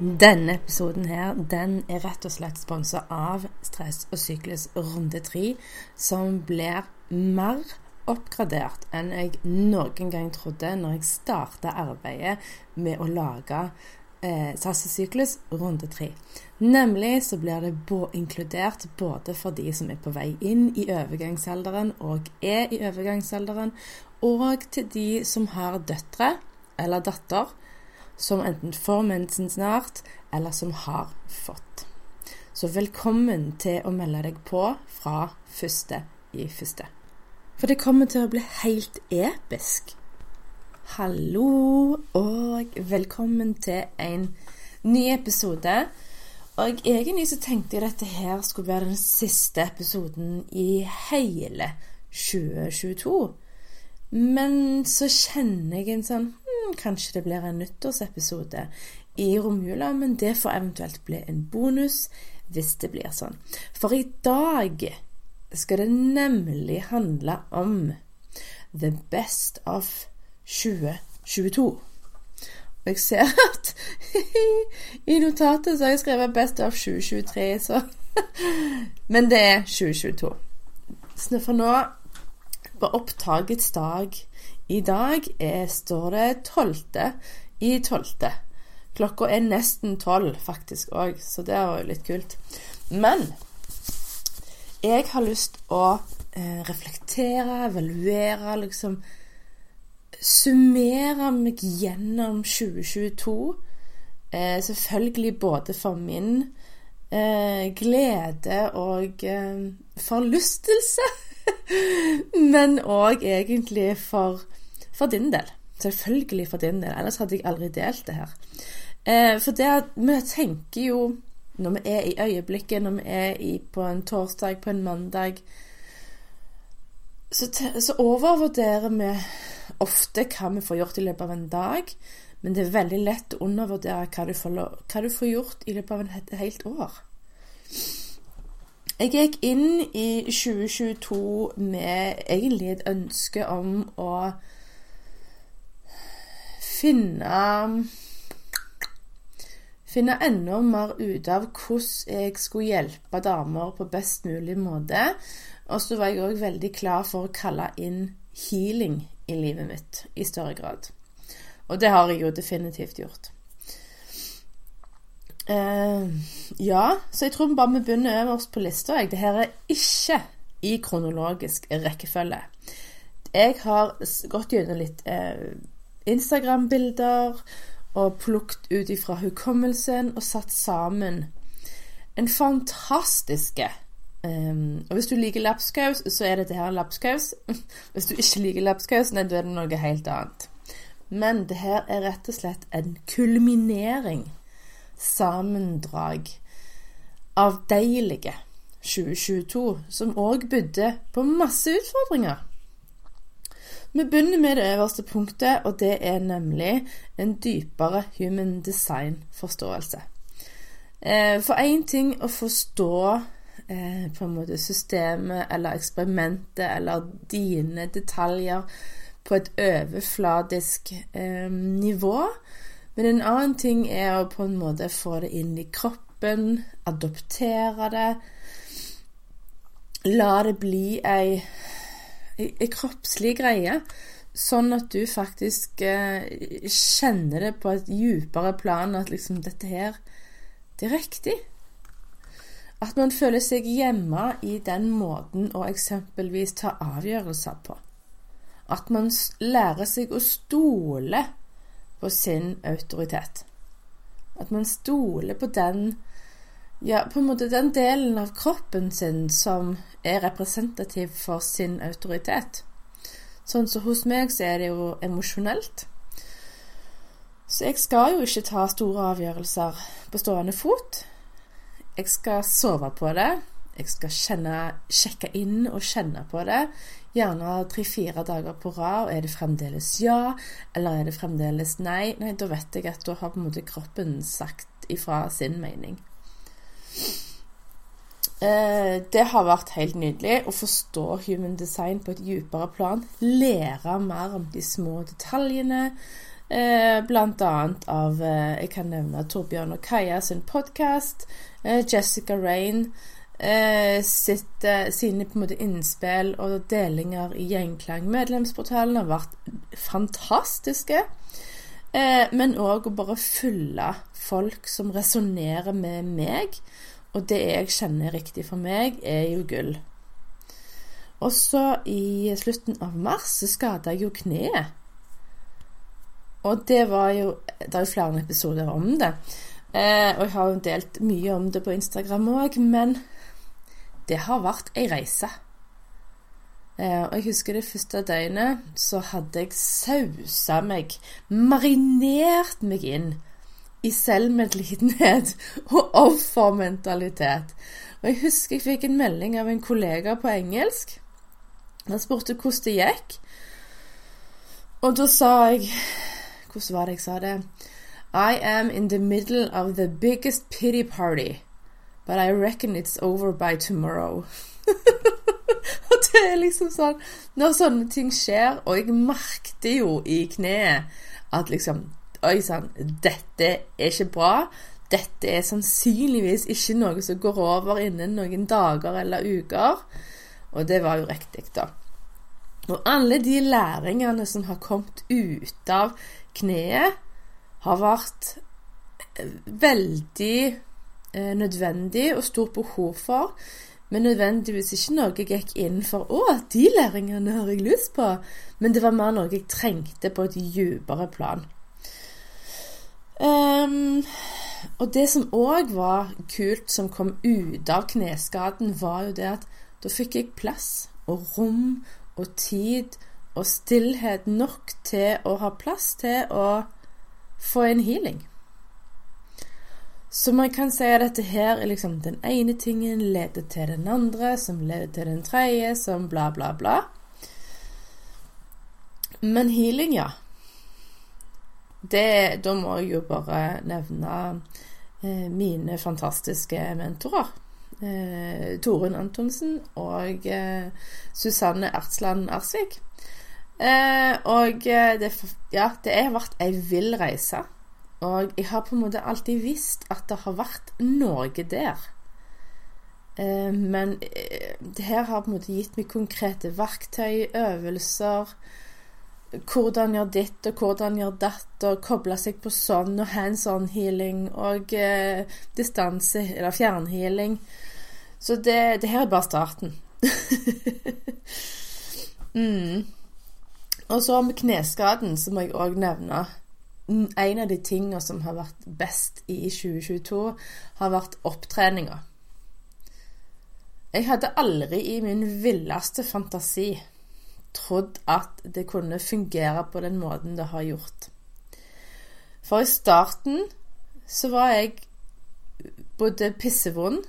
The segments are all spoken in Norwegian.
Denne episoden her, den er rett og slett sponsa av Stress og syklus runde 3, som blir mer oppgradert enn jeg noen gang trodde når jeg starta arbeidet med å lage eh, Stress og syklus runde 3. Nemlig så blir det inkludert både for de som er på vei inn i overgangsalderen og er i overgangsalderen, og til de som har døtre eller datter som enten får mensen snart, eller som har fått. Så velkommen til å melde deg på fra første i første. For det kommer til å bli helt episk. Hallo, og velkommen til en ny episode. Og egentlig så tenkte jeg dette her skulle være den siste episoden i hele 2022. Men så kjenner jeg en sånn Kanskje det blir en nyttårsepisode i romjula, men det får eventuelt bli en bonus hvis det blir sånn. For i dag skal det nemlig handle om The Best of 2022. Og jeg ser at i notatet så har jeg skrevet Best of 2023, så Men det er 2022. Så for nå på opptakets dag i dag er, står det 12. i 12. Klokka er nesten 12 faktisk òg, så det er jo litt kult. Men jeg har lyst å eh, reflektere, evaluere, liksom Summere meg gjennom 2022. Eh, selvfølgelig både for min eh, glede og eh, forlystelse. Men òg egentlig for, for, din del. Selvfølgelig for din del. Ellers hadde jeg aldri delt det her. Eh, for det at vi tenker jo når vi er i øyeblikket, når vi er i, på en torsdag, på en mandag, så, så, overvurderer vi ofte hva vi får gjort i løpet av en dag. Men det er veldig lett å undervurdere hva du får, hva du får gjort i løpet av et helt år. Jeg gikk inn i 2022 med egentlig et ønske om å finne Finne enda mer ut av hvordan jeg skulle hjelpe damer på best mulig måte. Og så var jeg òg veldig klar for å kalle inn healing i livet mitt i større grad. Og det har jeg jo definitivt gjort. Uh, ja, så jeg tror bare vi begynner øverst på lista. Det her er ikke i kronologisk rekkefølge. Jeg har gått gjennom litt uh, Instagram-bilder og plukket ut ifra hukommelsen og satt sammen en fantastiske um, Og hvis du liker lapskaus, så er dette her lapskaus. hvis du ikke liker lapskaus, nei, da er det noe helt annet. Men det her er rett og slett en kulminering sammendrag av deilige 2022, som òg bydde på masse utfordringer. Vi begynner med det øverste punktet, og det er nemlig en dypere human design-forståelse. Eh, for én ting å forstå eh, på en måte systemet eller eksperimentet eller dine detaljer på et overfladisk eh, nivå, men en annen ting er å på en måte få det inn i kroppen, adoptere det. La det bli ei, ei kroppslig greie, sånn at du faktisk eh, kjenner det på et djupere plan at liksom dette her, det er riktig. At man føler seg hjemme i den måten å eksempelvis ta avgjørelser på. At man lærer seg å stole på sin autoritet. At man stoler på den ja, på en måte den delen av kroppen sin som er representativ for sin autoritet. Sånn som så hos meg så er det jo emosjonelt. Så jeg skal jo ikke ta store avgjørelser på stående fot. Jeg skal sove på det. Jeg skal kjenne, sjekke inn og kjenne på det. Gjerne tre-fire dager på rad. Er det fremdeles ja, eller er det fremdeles nei? Nei, Da vet jeg at da har på en måte kroppen sagt ifra sin mening. Eh, det har vært helt nydelig å forstå human design på et dypere plan. Lære mer om de små detaljene. Eh, blant annet av eh, Jeg kan nevne Torbjørn og Kaja sin podkast. Jessica Rain sitt, sine på en måte innspill og delinger i Gjengklang. Medlemsportalen har vært fantastiske. Men òg å bare følge folk som resonnerer med meg og det jeg kjenner riktig for meg, er jo gull. Også i slutten av mars så skada jeg jo kneet. Og det var jo Det er jo flere episoder om det. Eh, og jeg har jo delt mye om det på Instagram òg, men det har vært ei reise. Eh, og jeg husker det første døgnet så hadde jeg sausa meg, marinert meg inn i selvmedlidenhet og offermentalitet. Og Jeg husker jeg fikk en melding av en kollega på engelsk. Han spurte hvordan det gikk. Og da sa jeg Hvordan var det jeg sa det? I am in the middle of the biggest pity party, but I reckon it's over by tomorrow. og det er liksom sånn Når sånne ting skjer, og jeg merket jo i kneet at liksom Oi sann, dette er ikke bra. Dette er sannsynligvis ikke noe som går over innen noen dager eller uker. Og det var jo riktig, da. Og alle de læringene som har kommet ut av kneet, har vært eh, veldig eh, nødvendig og stort behov for. Men nødvendigvis ikke noe jeg gikk inn for. 'Å, de læringene har jeg lyst på.' Men det var mer noe jeg trengte på et dypere plan. Um, og det som òg var kult, som kom ut av kneskaden, var jo det at da fikk jeg plass og rom og tid og stillhet nok til å ha plass til å få en healing. Så man kan si at dette her er liksom den ene tingen leder til den andre, som leder til den tredje, som bla, bla, bla. Men healing, ja det, da må jeg jo bare nevne eh, mine fantastiske mentorer. Eh, Torunn Antonsen og eh, Susanne Ertsland Arsvik. Eh, og eh, det, ja, det har vært ei vill reise. Og jeg har på en måte alltid visst at det har vært noe der. Eh, men det her har på en måte gitt meg konkrete verktøy, øvelser, hvordan gjør ditt og hvordan gjør datt, og koble seg på sånn, og hands on healing og eh, distanse- eller fjernhealing. Så det, det, her er bare starten. mm. Og så med kneskaden, så må jeg òg nevne En av de tingene som har vært best i 2022, har vært opptreninga. Jeg hadde aldri i min villeste fantasi trodd at det kunne fungere på den måten det har gjort. For i starten så var jeg både pissevond,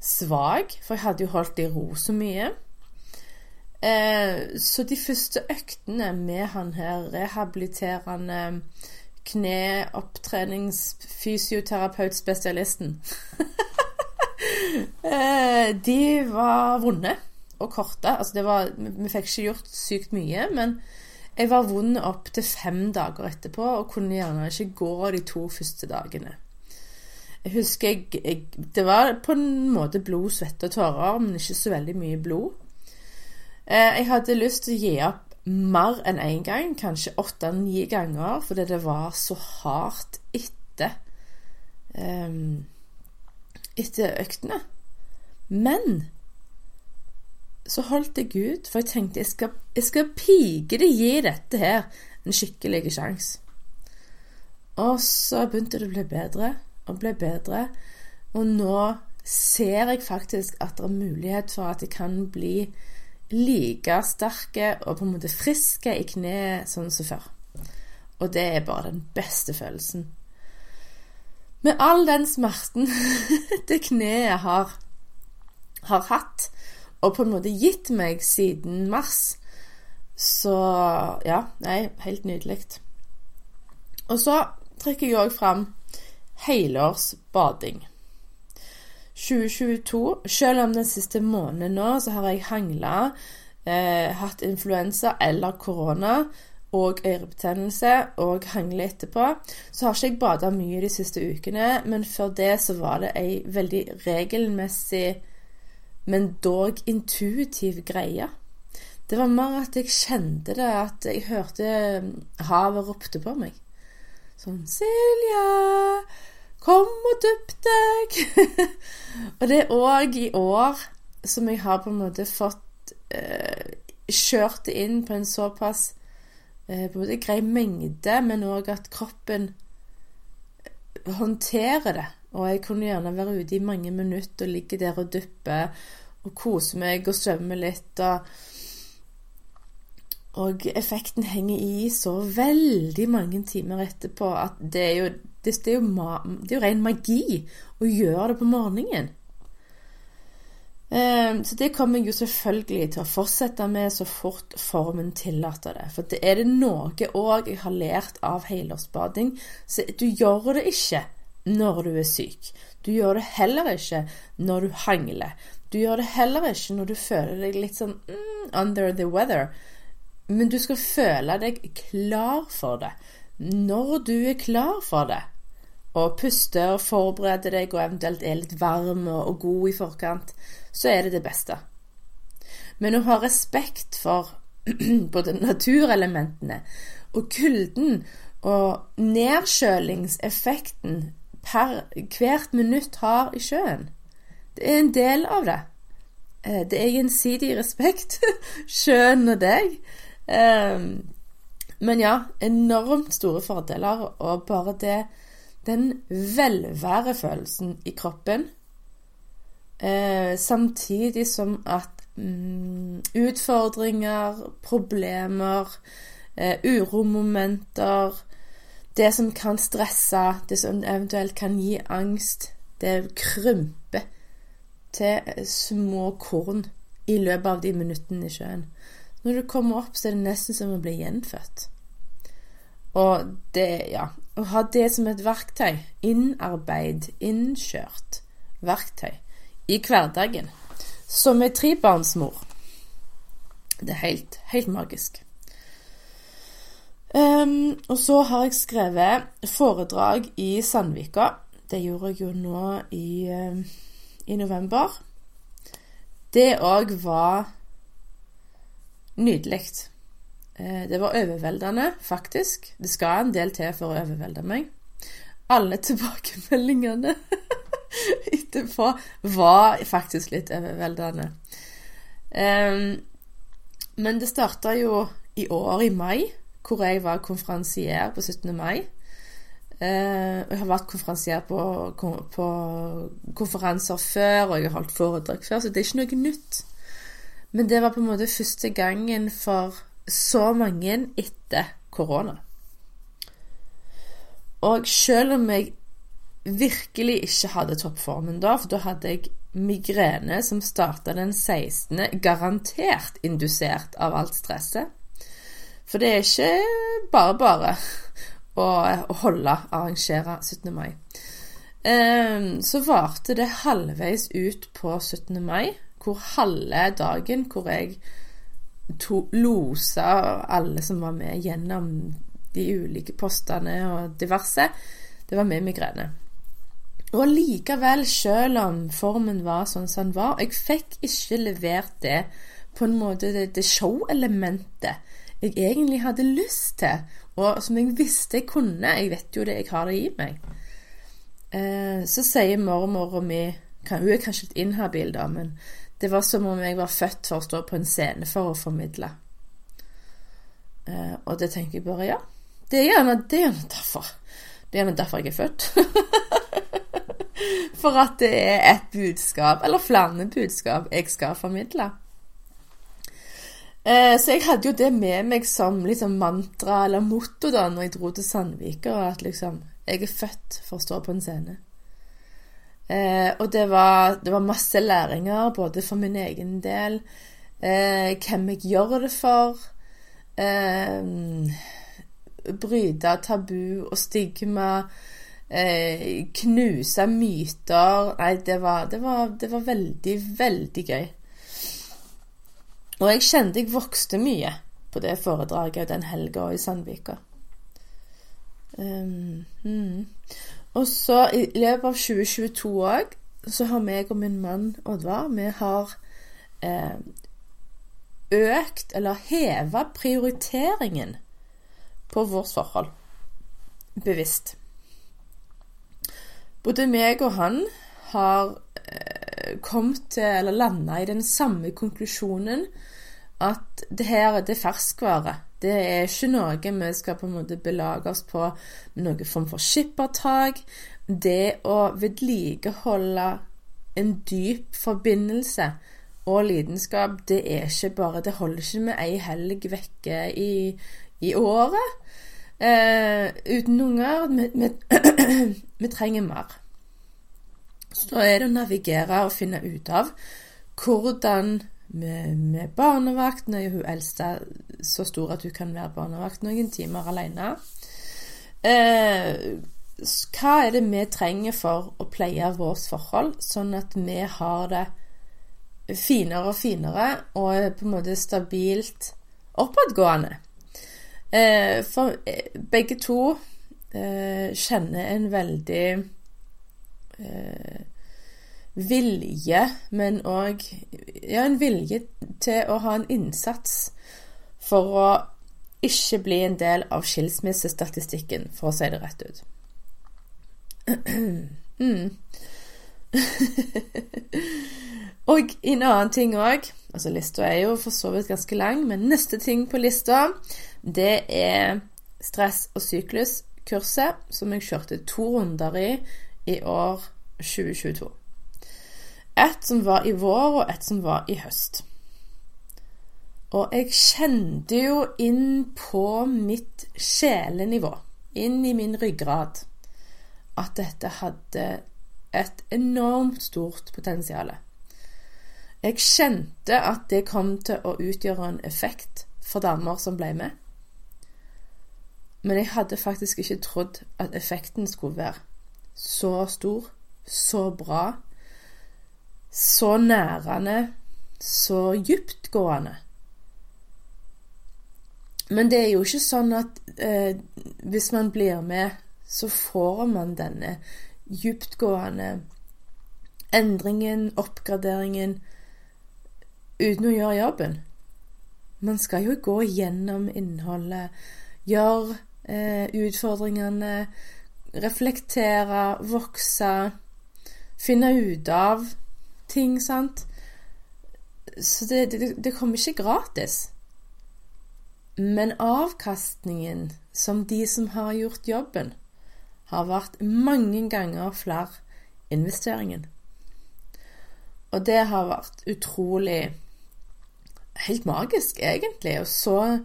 svak, for jeg hadde jo holdt i ro så mye. Eh, så de første øktene med han her rehabiliterende kneopptreningsfysioterapeutspesialisten eh, De var vonde og korte. Altså var, vi fikk ikke gjort sykt mye, men jeg var vond opp til fem dager etterpå og kunne gjerne ikke gå de to første dagene. Jeg husker jeg, jeg, Det var på en måte blod, svette og tårer, men ikke så veldig mye blod. Eh, jeg hadde lyst til å gi opp mer enn én en gang, kanskje åtte-ni ganger, fordi det var så hardt etter um, etter øktene. Men så holdt jeg ut, for jeg tenkte jeg skal, jeg skal pike det gi dette her en skikkelig sjanse. Og så begynte det å bli bedre og bli bedre, og nå ser jeg faktisk at det er mulighet for at jeg kan bli like sterke og på en måte friske i kneet sånn som før. Og det er bare den beste følelsen. Med all den smerten det kneet har, har hatt, og på en måte gitt meg siden mars, så ja, nei, helt nydelig. Og så trekker jeg òg fram helårs bading. 2022, selv om den siste måneden nå, så har jeg hangla, eh, hatt influensa eller korona og ørebetennelse og hangle etterpå, så har ikke jeg bada mye de siste ukene, men før det så var det ei veldig regelmessig, men dog intuitiv greie. Det var mer at jeg kjente det, at jeg hørte havet ropte på meg. Sånn 'Silje, kom og dupp deg!' og det er òg i år som jeg har på en måte fått eh, kjørt det inn på en såpass eh, på en måte grei mengde, men òg at kroppen eh, håndterer det. Og jeg kunne gjerne være ute i mange minutter og ligge der og duppe og kose meg og svømme litt. og og effekten henger i så veldig mange timer etterpå at det er jo, det, det er jo, det er jo ren magi å gjøre det på morgenen. Ehm, så det kommer jeg jo selvfølgelig til å fortsette med så fort formen tillater det. For det er det noe òg jeg har lært av helårsbading, så du gjør det ikke når du er syk. Du gjør det heller ikke når du hangler. Du gjør det heller ikke når du føler deg litt sånn mm, under the weather. Men du skal føle deg klar for det. Når du er klar for det, og puster og forbereder deg og eventuelt er litt varm og god i forkant, så er det det beste. Men å ha respekt for både naturelementene og kulden og nedkjølingseffekten per hvert minutt har i sjøen, det er en del av det. Eh, det er gjensidig respekt, sjøen og deg. Ehm, men ja, enormt store fordeler, og bare det Den velværefølelsen i kroppen, eh, samtidig som at mm, utfordringer, problemer, eh, uromomenter Det som kan stresse, det som eventuelt kan gi angst, det krymper til små korn i løpet av de minuttene i sjøen. Når du kommer opp, så er det nesten som å bli gjenfødt. Og det, ja Å ha det som et verktøy, innarbeid, innkjørt verktøy i hverdagen, som ei trebarnsmor, det er helt, helt magisk. Um, og så har jeg skrevet foredrag i Sandvika. Det gjorde jeg jo nå i, uh, i november. Det òg var Nydelig. Eh, det var overveldende, faktisk. Det skal en del til for å overvelde meg. Alle tilbakemeldingene etterpå var faktisk litt overveldende. Men det starta jo i år, i mai, hvor jeg var konferansier på 17. mai. Og jeg har vært konferansier på, på konferanser før, og jeg har holdt foredrag før, så det er ikke noe nytt. Men det var på en måte første gangen for så mange etter korona. Og selv om jeg virkelig ikke hadde toppformen da, for da hadde jeg migrene som starta den 16., garantert indusert av alt stresset. For det er ikke bare bare å, holde, arrangere 17. mai. Ehm, så varte det halvveis ut på 17. mai hvor halve dagen hvor jeg to, losa alle som var med gjennom de ulike postene og diverse, det var med migrene. Og likevel, selv om formen var sånn som den var, jeg fikk ikke levert det på en måte det, det show-elementet jeg egentlig hadde lyst til, og som jeg visste jeg kunne. Jeg vet jo det, jeg har det i meg. Eh, så sier mormora mi Hun er kanskje litt inhabil, da, men det var som om jeg var født for å stå på en scene for å formidle. Uh, og det tenker jeg bare ja. Det er gjerne, det er gjerne derfor. Det er gjerne derfor jeg er født. for at det er et budskap, eller flere budskap, jeg skal formidle. Eh, så jeg hadde jo det med meg som liksom mantra eller motto da når jeg dro til Sandvika, at liksom Jeg er født for å stå på en scene. Eh, og det var, det var, masse læringer, både for min egen del, eh, hvem jeg gjør det for, eh, bryte tabu og stigma, eh, knuse myter Nei, det var, det var, det var veldig, veldig gøy. Og jeg kjente jeg vokste mye på det foredraget den helga i Sandvika. Um, mm. Og så i løpet av 2022 òg, så har meg og min mann Oddvar Vi har eh, økt, eller heva prioriteringen på vårt forhold. Bevisst. Både meg og han har eh, kommet til, eller landa i den samme konklusjonen at det her det er ferskvare. Det er ikke noe vi skal på en måte belage oss på med noen form for skippertak. Det å vedlikeholde en dyp forbindelse og lidenskap, det er ikke bare Det holder ikke med ei helg vekke i, i året. Eh, uten unger vi, trenger mer. Så er det å navigere og finne ut av hvordan med, med barnevakt. Nå er hun eldste så stor at hun kan være barnevakt noen timer alene. Eh, hva er det vi trenger for å pleie vårt forhold, sånn at vi har det finere og finere og på en måte stabilt oppadgående? Eh, for eh, begge to eh, kjenner en veldig eh, vilje, men òg ja, en vilje til å ha en innsats for å ikke bli en del av skilsmissestatistikken, for å si det rett ut. mm. og en annen ting òg Altså, lista er jo for så vidt ganske lang, men neste ting på lista, det er stress- og sykluskurset, som jeg kjørte to runder i i år 2022. Et som var i vår, og et som var i høst. Og jeg kjente jo inn på mitt sjelenivå, inn i min ryggrad, at dette hadde et enormt stort potensial. Jeg kjente at det kom til å utgjøre en effekt for damer som ble med. Men jeg hadde faktisk ikke trodd at effekten skulle være så stor, så bra, så nærende, så dyptgående. Men det er jo ikke sånn at eh, hvis man blir med, så får man denne dyptgående endringen, oppgraderingen, uten å gjøre jobben. Man skal jo gå gjennom innholdet, gjøre eh, utfordringene, reflektere, vokse, finne ut av ting, sant. Så det, det, det kommer ikke gratis. Men avkastningen som de som har gjort jobben, har vært mange ganger flere investeringen. Og det har vært utrolig Helt magisk, egentlig. Og så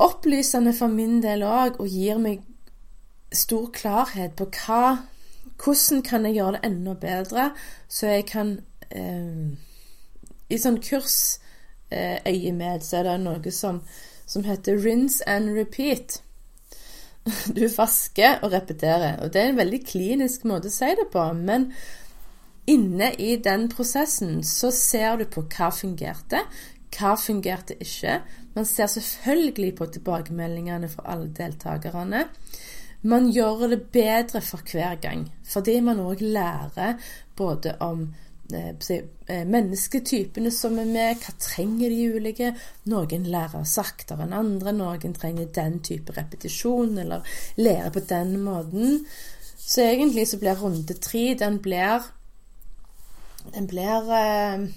opplysende for min del òg, og gir meg stor klarhet på hva hvordan kan jeg gjøre det enda bedre, så jeg kan eh, I sånn kursøyemed eh, så er det noe som, som heter rinse and repeat. Du vasker og repeterer. Og det er en veldig klinisk måte å si det på. Men inne i den prosessen så ser du på hva fungerte, hva fungerte ikke. Man ser selvfølgelig på tilbakemeldingene fra alle deltakerne. Man gjør det bedre for hver gang, fordi man òg lærer både om eh, eh, mennesketypene som er med, hva trenger de ulike. Noen lærer saktere enn andre, noen trenger den type repetisjon eller lærer på den måten. Så egentlig så blir runde tre Den blir, den blir eh,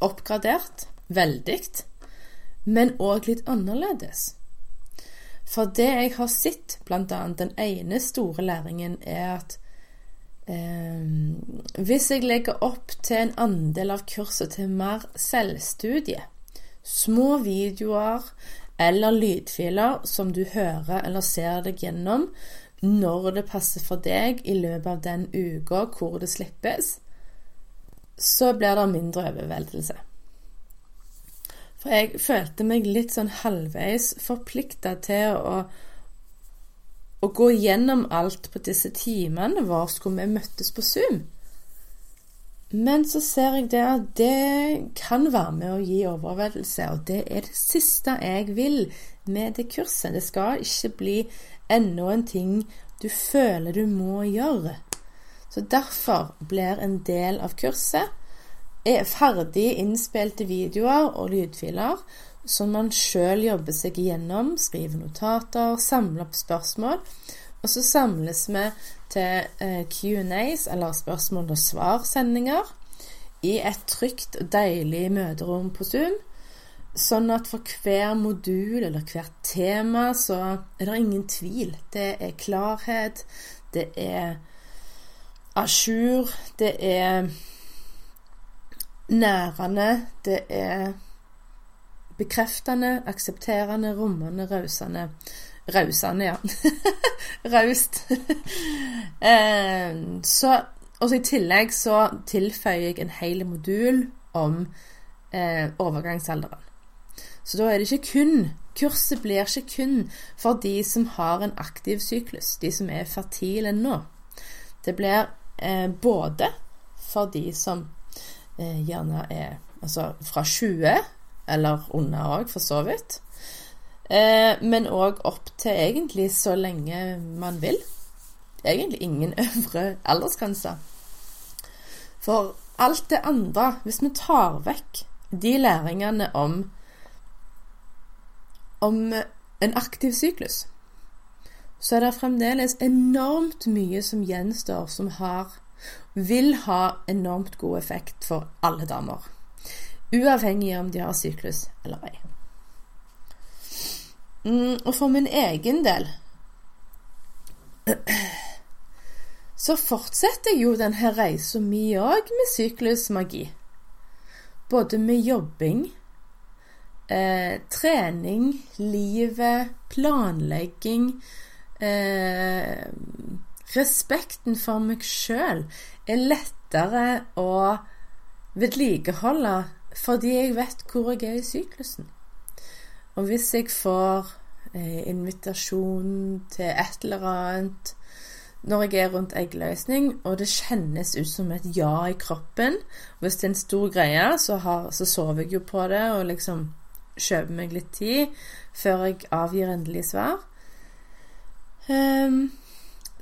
oppgradert veldig, men òg litt annerledes. For det jeg har sett, bl.a. den ene store læringen, er at eh, hvis jeg legger opp til en andel av kurset til mer selvstudie, små videoer eller lydfiler som du hører eller ser deg gjennom når det passer for deg i løpet av den uka hvor det slippes, så blir det mindre overveldelse. For jeg følte meg litt sånn halvveis forplikta til å, å gå gjennom alt på disse timene hvor skulle vi møttes på Zoom. Men så ser jeg det at det kan være med å gi overveldelse, og det er det siste jeg vil med det kurset. Det skal ikke bli enda en ting du føler du må gjøre. Så derfor blir en del av kurset er ferdig innspilte videoer og lydfiler som man sjøl jobber seg igjennom, skriver notater, samler opp spørsmål. Og så samles vi til eh, Q&As, eller spørsmål og svar-sendinger, i et trygt og deilig møterom på Zoom. Sånn at for hver modul eller hvert tema så er det ingen tvil. Det er klarhet, det er a jour, det er nærende, det er bekreftende, aksepterende, rommende, rausende Rausende, ja. Raust. eh, så Og så i tillegg så tilføyer jeg en hel modul om eh, overgangsalderen. Så da er det ikke kun Kurset blir ikke kun for de som har en aktiv syklus, de som er fertile nå. Det blir eh, både for de som gjerne er altså fra 20 eller under òg, for så vidt. Eh, men òg opp til egentlig så lenge man vil. Egentlig ingen øvre aldersgrense. For alt det andre, hvis vi tar vekk de læringene om om en aktiv syklus, så er det fremdeles enormt mye som gjenstår som har vil ha enormt god effekt for alle damer. Uavhengig om de har syklus eller ei. Mm, og for min egen del så fortsetter jo denne reisa mi òg med syklusmagi. Både med jobbing, eh, trening, livet, planlegging eh, Respekten for meg sjøl er lettere å vedlikeholde fordi jeg vet hvor jeg er i syklusen. Og hvis jeg får eh, invitasjon til et eller annet når jeg er rundt eggløsning, og det kjennes ut som et ja i kroppen Hvis det er en stor greie, så, har, så sover jeg jo på det og liksom kjøper meg litt tid før jeg avgir endelig svar. Um,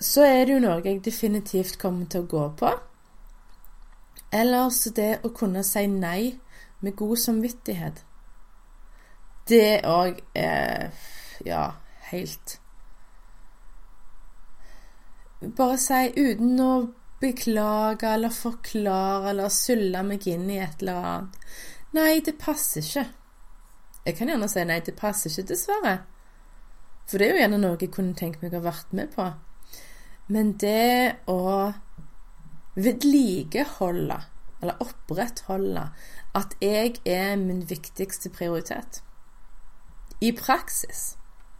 så er det jo noe jeg definitivt kommer til å gå på. Ellers det å kunne si nei med god samvittighet. Det òg er ja, helt Bare si uten å beklage eller forklare eller sulle meg inn i et eller annet. Nei, det passer ikke. Jeg kan gjerne si nei, det passer ikke, dessverre. For det er jo gjerne noe jeg kunne tenkt meg å ha vært med på. Men det å vedlikeholde, eller opprettholde, at jeg er min viktigste prioritet i praksis.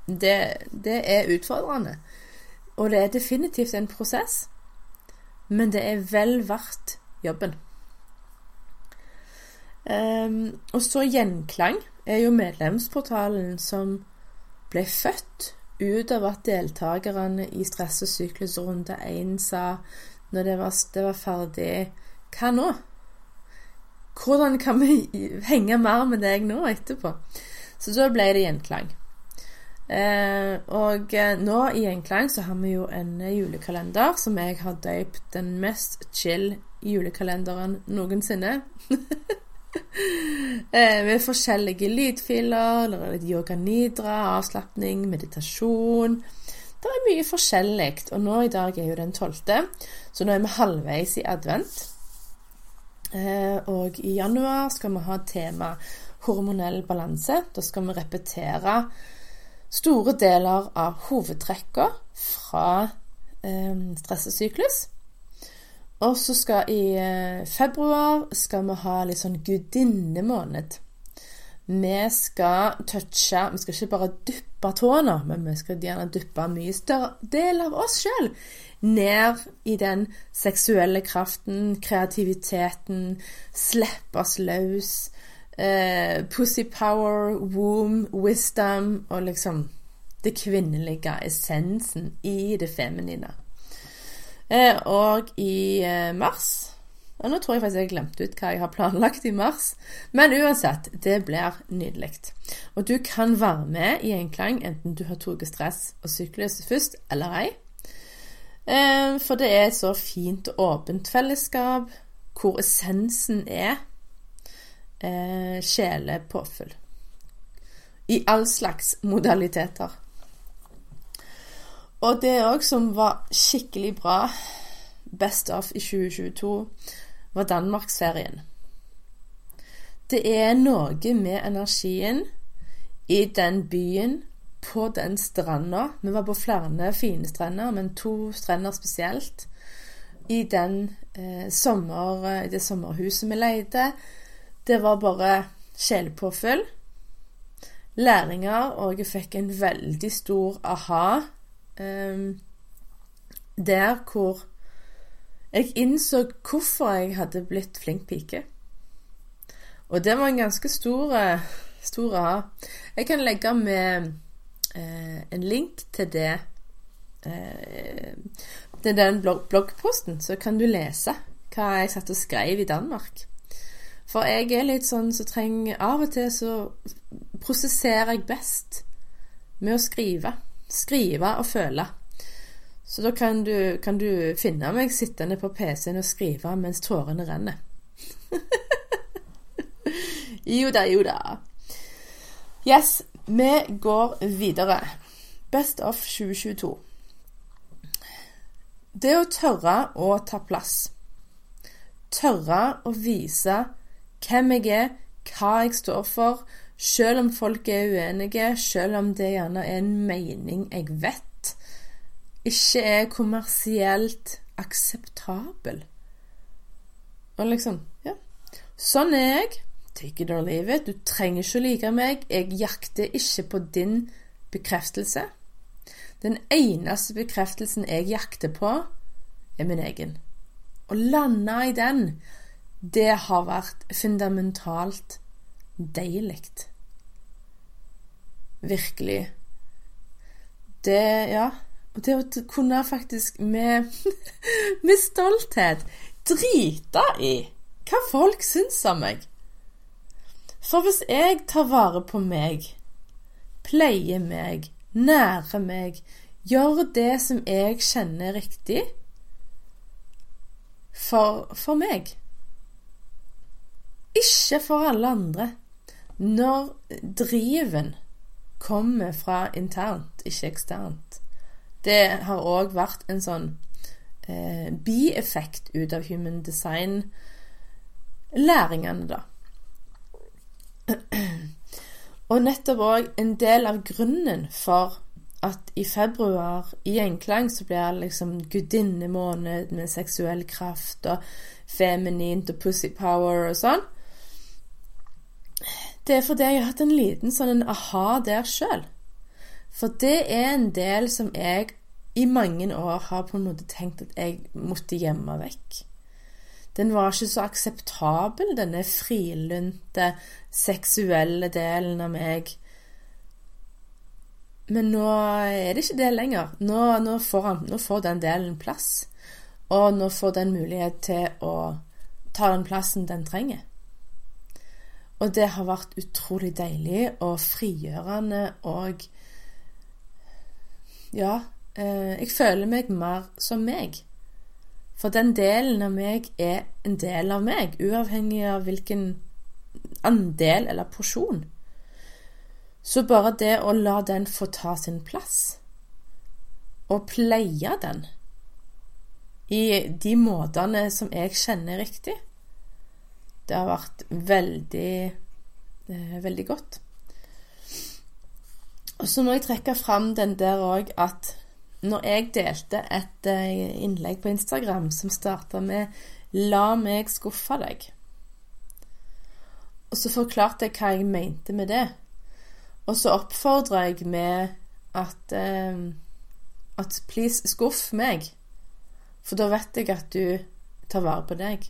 Det, det er utfordrende. Og det er definitivt en prosess, men det er vel verdt jobben. Um, og så Gjenklang er jo medlemsportalen som ble født ut av at deltakerne i stress- og syklusrunde 1 sa når det var, det var ferdig Hva nå? Hvordan kan vi henge mer med deg nå etterpå? Så da ble det gjenklang. Eh, og eh, nå i Gjenklang så har vi jo en julekalender som jeg har døypt den mest chill julekalenderen noensinne. eh, med forskjellige lydfiler, litt yoga nidra, avslapning, meditasjon. Det er mye forskjellig. Og nå i dag er jo den tolvte, så nå er vi halvveis i advent. Eh, og i januar skal vi ha tema hormonell balanse. Da skal vi repetere store deler av hovedtrekka fra eh, stressesyklus. Og så skal i eh, februar skal vi ha litt sånn gudinnemåned. Vi skal touche Vi skal ikke bare duppe tåene, men vi skal gjerne duppe en mye større del av oss sjøl ned i den seksuelle kraften, kreativiteten, slippe oss løs. Eh, pussy power, womb, wisdom og liksom det kvinnelige, essensen i det feminine. Eh, og i eh, mars og Nå tror jeg faktisk jeg glemte ut hva jeg har planlagt i mars. Men uansett, det blir nydelig. Og du kan være med i Enklang enten du har tatt stress og syklus først eller ei. Eh, for det er et så fint og åpent fellesskap hvor essensen er sjelepåfyll. I all slags modaliteter. Og det òg som var skikkelig bra, Best of i 2022, var Danmarksferien. Det er noe med energien i den byen, på den stranda. Vi var på flere fine strender, men to strender spesielt. I den eh, sommer, det sommerhuset vi leide. Det var bare sjelpåfyll. Læringer, og jeg fikk en veldig stor aha eh, der hvor jeg innså hvorfor jeg hadde blitt flink pike. Og det var en ganske stor, eh, stor aha. Jeg kan legge med eh, en link til det eh, til den blogg bloggposten, så kan du lese hva jeg satt og skrev i Danmark. For jeg er litt sånn som så trenger Av og til så prosesserer jeg best med å skrive. Skrive og føle. Så da kan du, kan du finne meg sittende på PC-en og skrive mens tårene renner. jo da, jo da. Yes, vi går videre. Best of 2022. Det å tørre å ta plass. Tørre å vise hvem jeg er, hva jeg står for, selv om folk er uenige, selv om det gjerne er en mening jeg vet ikke er kommersielt akseptabel. Og liksom Ja, sånn er jeg. Take it or leave it. Du trenger ikke å like meg. Jeg jakter ikke på din bekreftelse. Den eneste bekreftelsen jeg jakter på, er min egen. Å lande i den, det har vært fundamentalt deilig. Virkelig. Det Ja. Og det å kunne faktisk med, med stolthet drite i hva folk syns om meg. For hvis jeg tar vare på meg, pleier meg, nærer meg, gjør det som jeg kjenner riktig for, for meg Ikke for alle andre. Når driven kommer fra internt, ikke eksternt, det har òg vært en sånn eh, bieffekt ut av human design-læringene, da. Og nettopp òg en del av grunnen for at i februar i enklang så blir det liksom gudinnemåned med seksuell kraft og feminint og pussy power og sånn. Det er fordi jeg har hatt en liten sånn en aha der sjøl. For det er en del som jeg i mange år har på en måte tenkt at jeg måtte gjemme vekk. Den var ikke så akseptabel, denne frilynte, seksuelle delen av meg. Men nå er det ikke det lenger. Nå, nå, får, han, nå får den delen plass. Og nå får den mulighet til å ta den plassen den trenger. Og det har vært utrolig deilig og frigjørende og ja, eh, jeg føler meg mer som meg. For den delen av meg er en del av meg, uavhengig av hvilken andel eller porsjon. Så bare det å la den få ta sin plass, og pleie den i de måtene som jeg kjenner riktig, det har vært veldig, eh, veldig godt. Og så må jeg trekke fram den der òg at når jeg delte et eh, innlegg på Instagram som starta med 'La meg skuffe deg', Og så forklarte jeg hva jeg mente med det. Og så oppfordra jeg med at eh, at please, skuff meg. For da vet jeg at du tar vare på deg.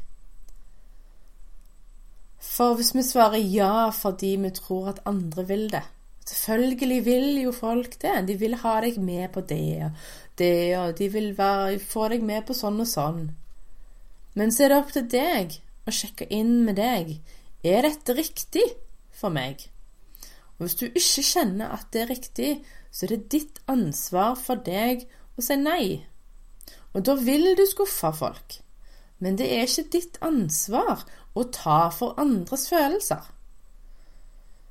For hvis vi svarer ja fordi vi tror at andre vil det Selvfølgelig vil jo folk det. De vil ha deg med på det og det, og de vil være, få deg med på sånn og sånn. Men så er det opp til deg å sjekke inn med deg. Er dette riktig for meg? Og hvis du ikke kjenner at det er riktig, så er det ditt ansvar for deg å si nei. Og da vil du skuffe folk. Men det er ikke ditt ansvar å ta for andres følelser.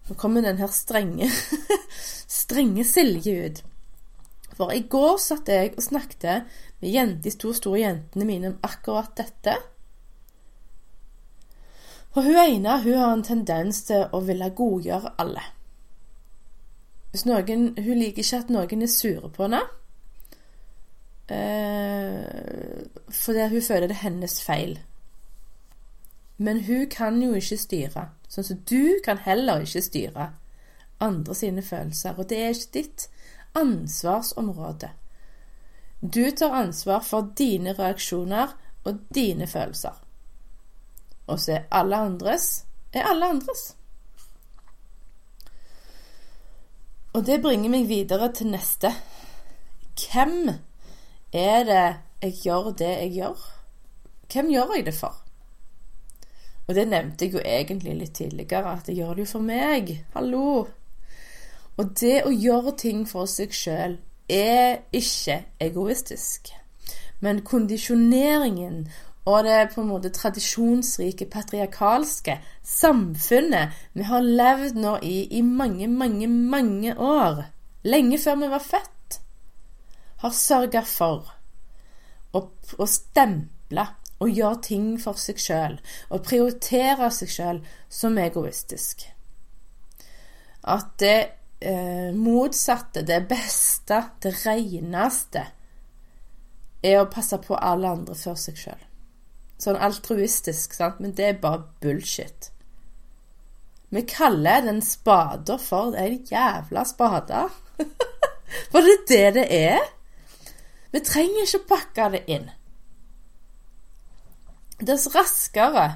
Nå kommer den her strenge, strenge Silje ut. For i går satt jeg og snakket med de to store jentene mine om akkurat dette. For hun ene hun har en tendens til å ville godgjøre alle. Noen, Hun liker ikke at noen er sure på henne. Eh, fordi hun føler det er hennes feil. Men hun kan jo ikke styre. Sånn som du kan heller ikke styre andre sine følelser. Og det er ikke ditt ansvarsområde. Du tar ansvar for dine reaksjoner og dine følelser. Og så er alle andres er alle andres. Og det bringer meg videre til neste. Hvem er det jeg gjør det jeg gjør? Hvem gjør jeg det for? Og det nevnte jeg jo egentlig litt tidligere, at jeg gjør det jo for meg. Hallo! Og det å gjøre ting for seg sjøl er ikke egoistisk. Men kondisjoneringen og det på en måte tradisjonsrike, patriarkalske samfunnet vi har levd nå i i mange, mange, mange år, lenge før vi var født, har sørga for å, å stemple og gjøre ting for seg sjøl og prioritere seg sjøl som egoistisk. At det eh, motsatte, det beste, det reneste, er å passe på alle andre før seg sjøl. Sånn altruistisk, sant? men det er bare bullshit. Vi kaller den spader for en jævla spade. for det er det det er. Vi trenger ikke pakke det inn. Dess raskere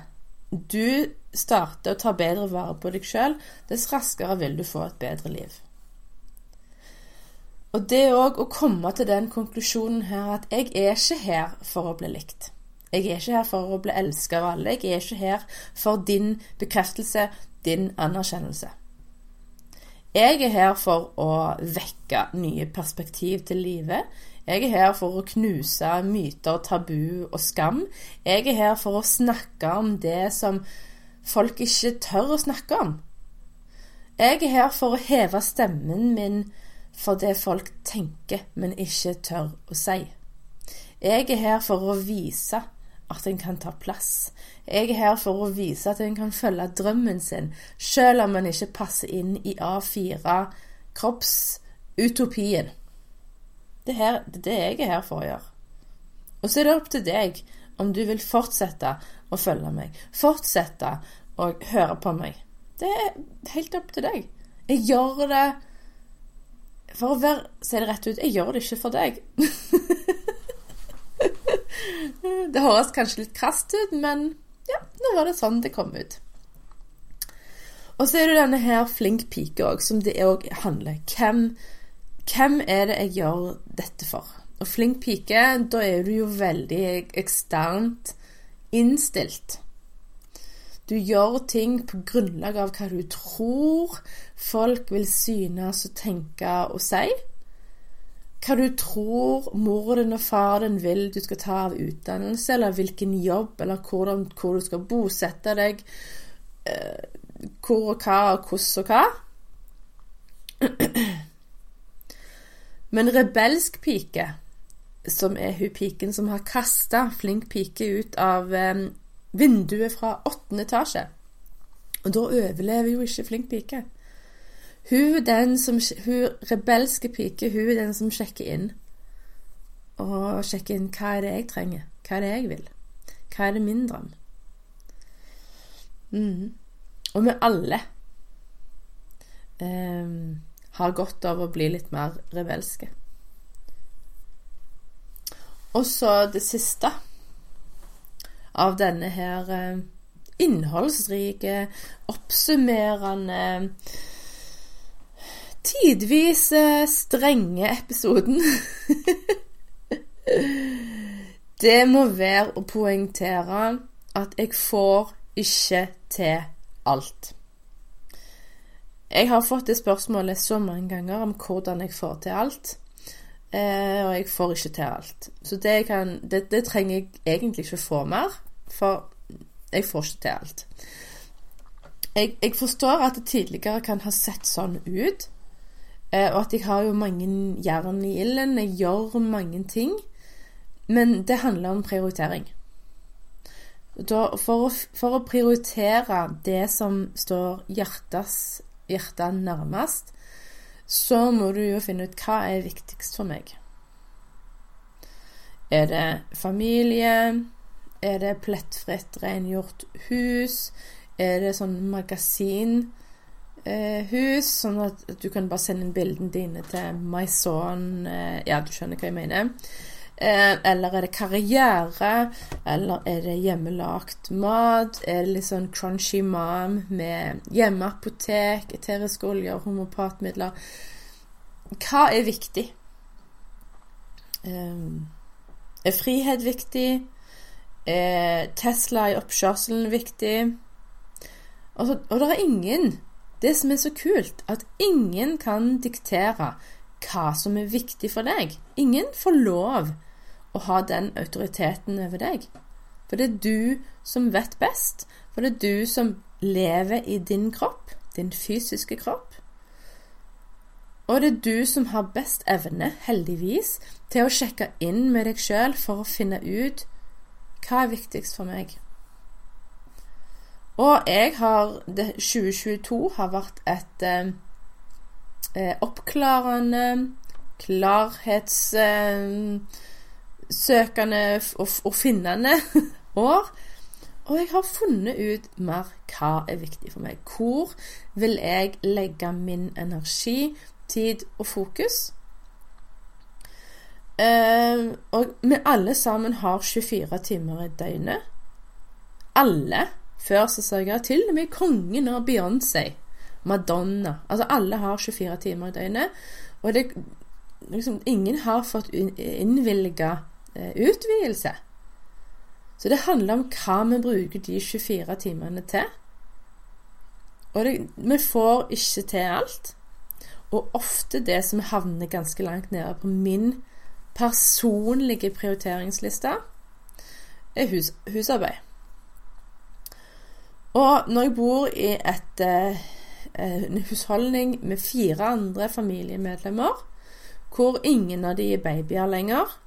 du starter å ta bedre vare på deg sjøl, dess raskere vil du få et bedre liv. Og det òg å komme til den konklusjonen her at jeg er ikke her for å bli likt. Jeg er ikke her for å bli elsket av alle. Jeg er ikke her for din bekreftelse, din anerkjennelse. Jeg er her for å vekke nye perspektiv til livet. Jeg er her for å knuse myter, tabu og skam. Jeg er her for å snakke om det som folk ikke tør å snakke om. Jeg er her for å heve stemmen min for det folk tenker, men ikke tør å si. Jeg er her for å vise at en kan ta plass. Jeg er her for å vise at en kan følge drømmen sin, selv om en ikke passer inn i A4-kroppsutopien. Det, er det jeg er her for å gjøre. Og så er det opp til deg om du vil fortsette å følge meg, fortsette å høre på meg. Det er helt opp til deg. Jeg gjør det For å være, si det rett ut, jeg gjør det ikke for deg. Det høres kanskje litt krast ut, men ja, nå var det sånn det kom ut. Og så er det denne her flink pike òg, som det òg handler hvem, hvem er det jeg gjør dette for? Og flink pike, da er du jo veldig eksternt innstilt. Du gjør ting på grunnlag av hva du tror folk vil synes og tenke og si hva du tror mor din og far din vil du skal ta av utdannelse, eller hvilken jobb, eller hvor, hvor du skal bosette deg, eh, hvor og hva og hvordan og hva. Men rebelsk pike, som er hun piken som har kasta flink pike ut av eh, vinduet fra åttende etasje Og da overlever jo ikke flink pike. Hun, den som, hun rebelske pike, hun er den som sjekker inn. Og sjekker inn hva er det jeg trenger, hva er det jeg vil, hva er det min drøm? Mm. Og vi alle eh, har godt av å bli litt mer rebelske. Og så det siste av denne her eh, innholdsrike, oppsummerende Tidvis strenge episoden. det må være å poengtere at jeg får ikke til alt. Jeg har fått det spørsmålet så mange ganger om hvordan jeg får til alt. Eh, og jeg får ikke til alt. Så det, kan, det, det trenger jeg egentlig ikke få mer, for jeg får ikke til alt. Jeg, jeg, forstår at det tidligere kan ha sett sånn ut, eh, og at jeg har jo mange jern i ilden. Jeg gjør mange ting. Men det handler om prioritering. Da, for, å, for, å, prioritere det som står hjertes, hjertet nærmest, så må du jo finne ut hva er viktigst for meg. Er det familie? Er det plettfritt, rengjort hus? Er det sånn magasinhus, sånn at du kan bare sende inn bildene dine til MySon? Eh, ja, du skjønner hva jeg mener. Eh, eller er det karriere? Eller er det hjemmelagt mat? Er det litt sånn crunchy mom med hjemmeapotek, eteriske oljer, homopatmidler? Hva er viktig? Um, er frihet viktig? Er Tesla i oppkjørselen viktig? Og, og det er ingen Det som er så kult, at ingen kan diktere hva som er viktig for deg. Ingen får lov å ha den autoriteten over deg. For det er du som vet best. For det er du som lever i din kropp, din fysiske kropp. Og det er du som har best evne, heldigvis, til å sjekke inn med deg sjøl for å finne ut hva er viktigst for meg? Og jeg har det, 2022 har vært et eh oppklarende, klarhetssøkende eh, og, og, finnende år. Og jeg har funnet ut mer hva er viktig for meg. Hvor vil jeg legge min energi, tid og fokus? Uh, og vi alle sammen har 24 timer i døgnet. Alle. Før så sa jeg til og med kongen og Beyoncé. Madonna. Altså alle har 24 timer i døgnet. Og det liksom, Ingen har fått innvilga uh, utvidelse. Så det handler om hva vi bruker de 24 timene til. Og det, vi får ikke til alt. Og ofte det som havner ganske langt nede på min personlige prioriteringsliste er hus, husarbeid. Og når jeg bor i et, eh, en husholdning med fire andre familiemedlemmer, hvor ingen av de er babyer lenger,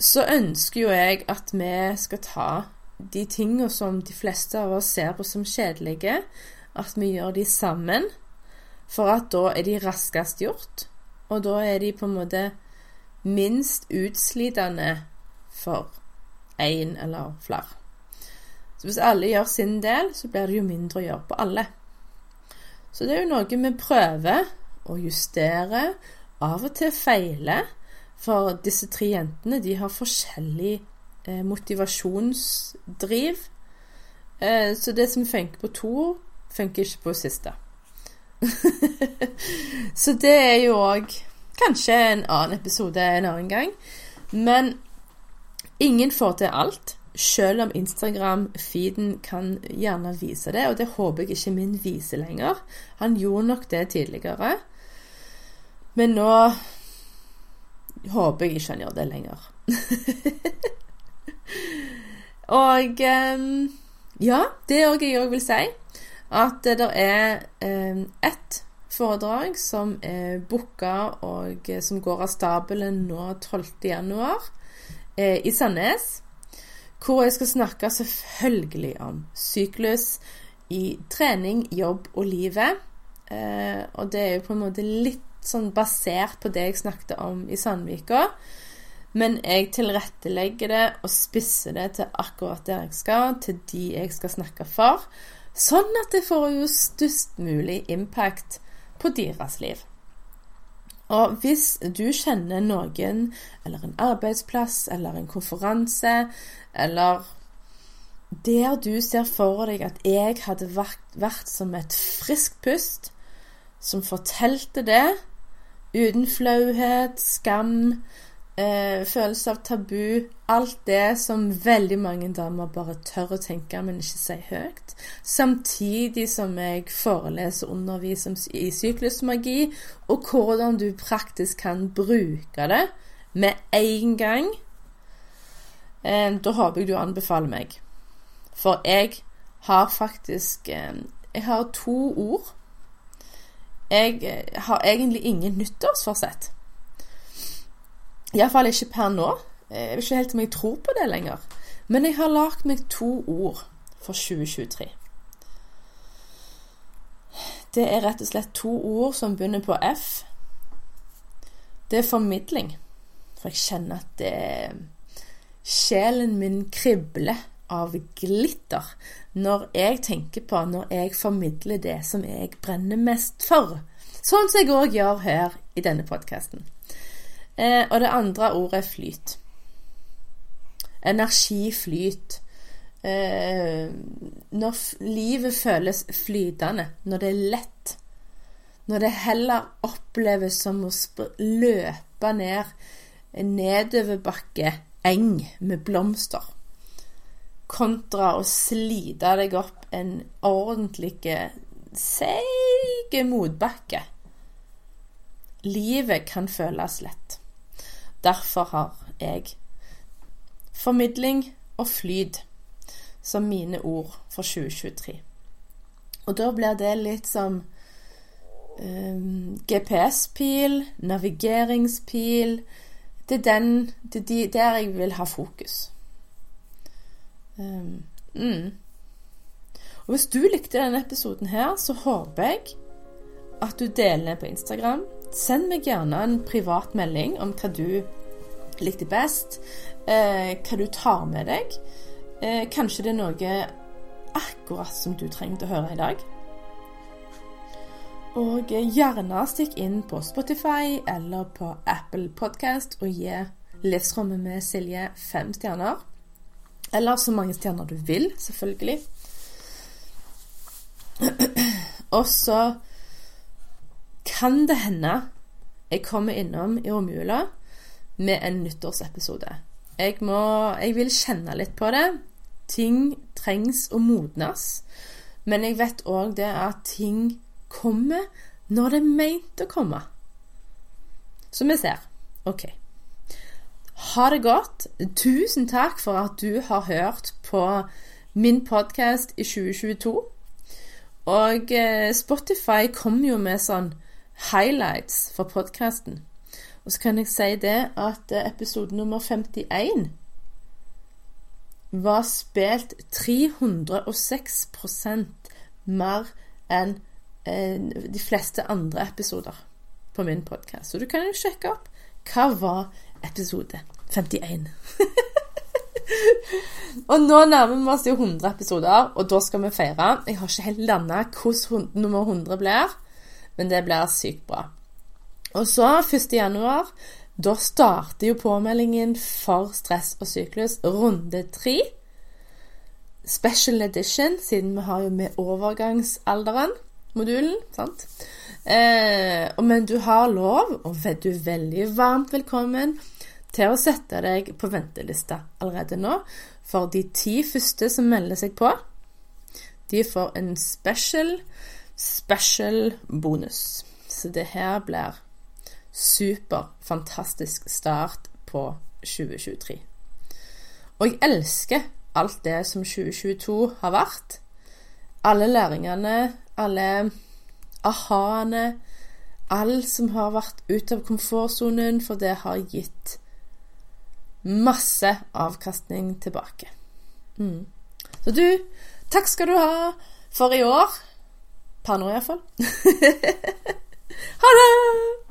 så ønsker jo jeg at vi skal ta de tingene som de fleste av oss ser på som kjedelige, at vi gjør de sammen. For at da er de raskest gjort. Og da er de på en måte minst utslitende for én eller flere. Så hvis alle gjør sin del, så blir det jo mindre å gjøre på alle. Så det er jo noe vi prøver å justere, av og til feile. For disse tre jentene de har forskjellig eh, motivasjonsdriv. Eh, så det som funker på to, funker ikke på siste. så det er jo òg kanskje en annen episode en annen gang. Men ingen får til alt. Selv om Instagram-feeden kan gjerne vise det, og det håper jeg ikke min viser lenger. Han gjorde nok det tidligere, men nå håper jeg ikke han gjør det lenger. og ehm, ja, det òg jeg òg vil si at det er eh, ett foredrag som er booka og som går av stabelen nå 12.1. Eh, i Sandnes. Hvor jeg skal snakke selvfølgelig om syklus i trening, jobb og livet. Eh, og det er jo på en måte litt sånn basert på det jeg snakket om i Sandvika. Men jeg tilrettelegger det og spisser det til akkurat der jeg skal, til de jeg skal snakke for. sånn at det får jo størst mulig impact på deres liv. Og hvis du kjenner noen, eller en arbeidsplass, eller en konferanse, eller der du ser for deg at jeg hadde vært, som et friskt pust, som fortalte det, uten flauhet, skam, eh, følelse av tabu Alt det som veldig mange damer bare tør å tenke, men ikke si høyt. Samtidig som jeg foreleser og underviser i syklusmagi, og hvordan du praktisk kan bruke det med en gang. Eh, da håper jeg du anbefaler meg. For jeg har faktisk eh, Jeg har to ord. Jeg eh, har egentlig ingen nyttårsforsett. Iallfall ikke per nå. Jeg vet ikke helt om jeg tror på det lenger. Men jeg har lagd meg to ord for 2023. Det er rett og slett to ord som begynner på F. Det er formidling. For jeg kjenner at det Sjelen min kribler av glitter når jeg tenker på når jeg formidler det som jeg brenner mest for. Sånn som jeg òg gjør her i denne podkasten. Eh, og det andre ordet er flyt. Energiflyt. Eh, når livet føles flytende, når det er lett. Når det heller oppleves som å løpe ned nedoverbakke eng med blomster, kontra å slite deg opp en ordentlig seig motbakke. Livet kan føles lett. Derfor har jeg formidling og flyt som mine ord for 2023. Og da blir det litt som um, GPS-pil, navigeringspil Det er den, det er der jeg vil ha fokus. Um, mm. Og hvis du likte denne episoden her, så håper jeg at du deler den på Instagram Send meg gjerne en privat melding om hva du likte best, eh, hva du tar med deg. Eh, kanskje det er noe akkurat som du trengte å høre i dag. Og gjerne stikk inn på Spotify eller på Apple Podcast og gi Livsrommet med Silje fem stjerner. Eller så mange stjerner du vil, selvfølgelig. Og så kan det hende jeg kommer innom i romjula med en nyttårsepisode. Jeg, må, jeg vil kjenne litt på det. Ting trengs å modnes. Men jeg vet òg det at ting kommer når det er meint å komme. Så vi ser. OK. Ha det godt. Tusen takk for at du har hørt på min podkast i 2022. Og eh, Spotify kommer jo med sånn highlights for podkasten. Og så kan jeg si det at eh, episode nummer 51 var spilt 306 mer enn de fleste andre episoder på min podkast. Så du kan jo sjekke opp hva var episode 51. og nå nærmer vi oss jo 100 episoder, og da skal vi feire. Jeg har ikke helt landa hvordan nummer 100 blir. Men det blir sykt bra. Og så, 1. januar, da starter jo påmeldingen for stress og syklus runde tre. Special edition, siden vi har jo med overgangsalderen, modulen. sant? Eh, men du har lov, og du er veldig varmt velkommen, til å sette deg på ventelista allerede nå. For de ti første som melder seg på, de får en special special bonus. Så det her blir super fantastisk start på 2023. Og jeg elsker alt det som 2022 har vært. Alle læringene, alle aha-ene, all som har vært ute av komfortsonen, for det har gitt masse avkastning tilbake. Mm. Så du, takk skal du ha for i år. Per nå, iallfall. ha det!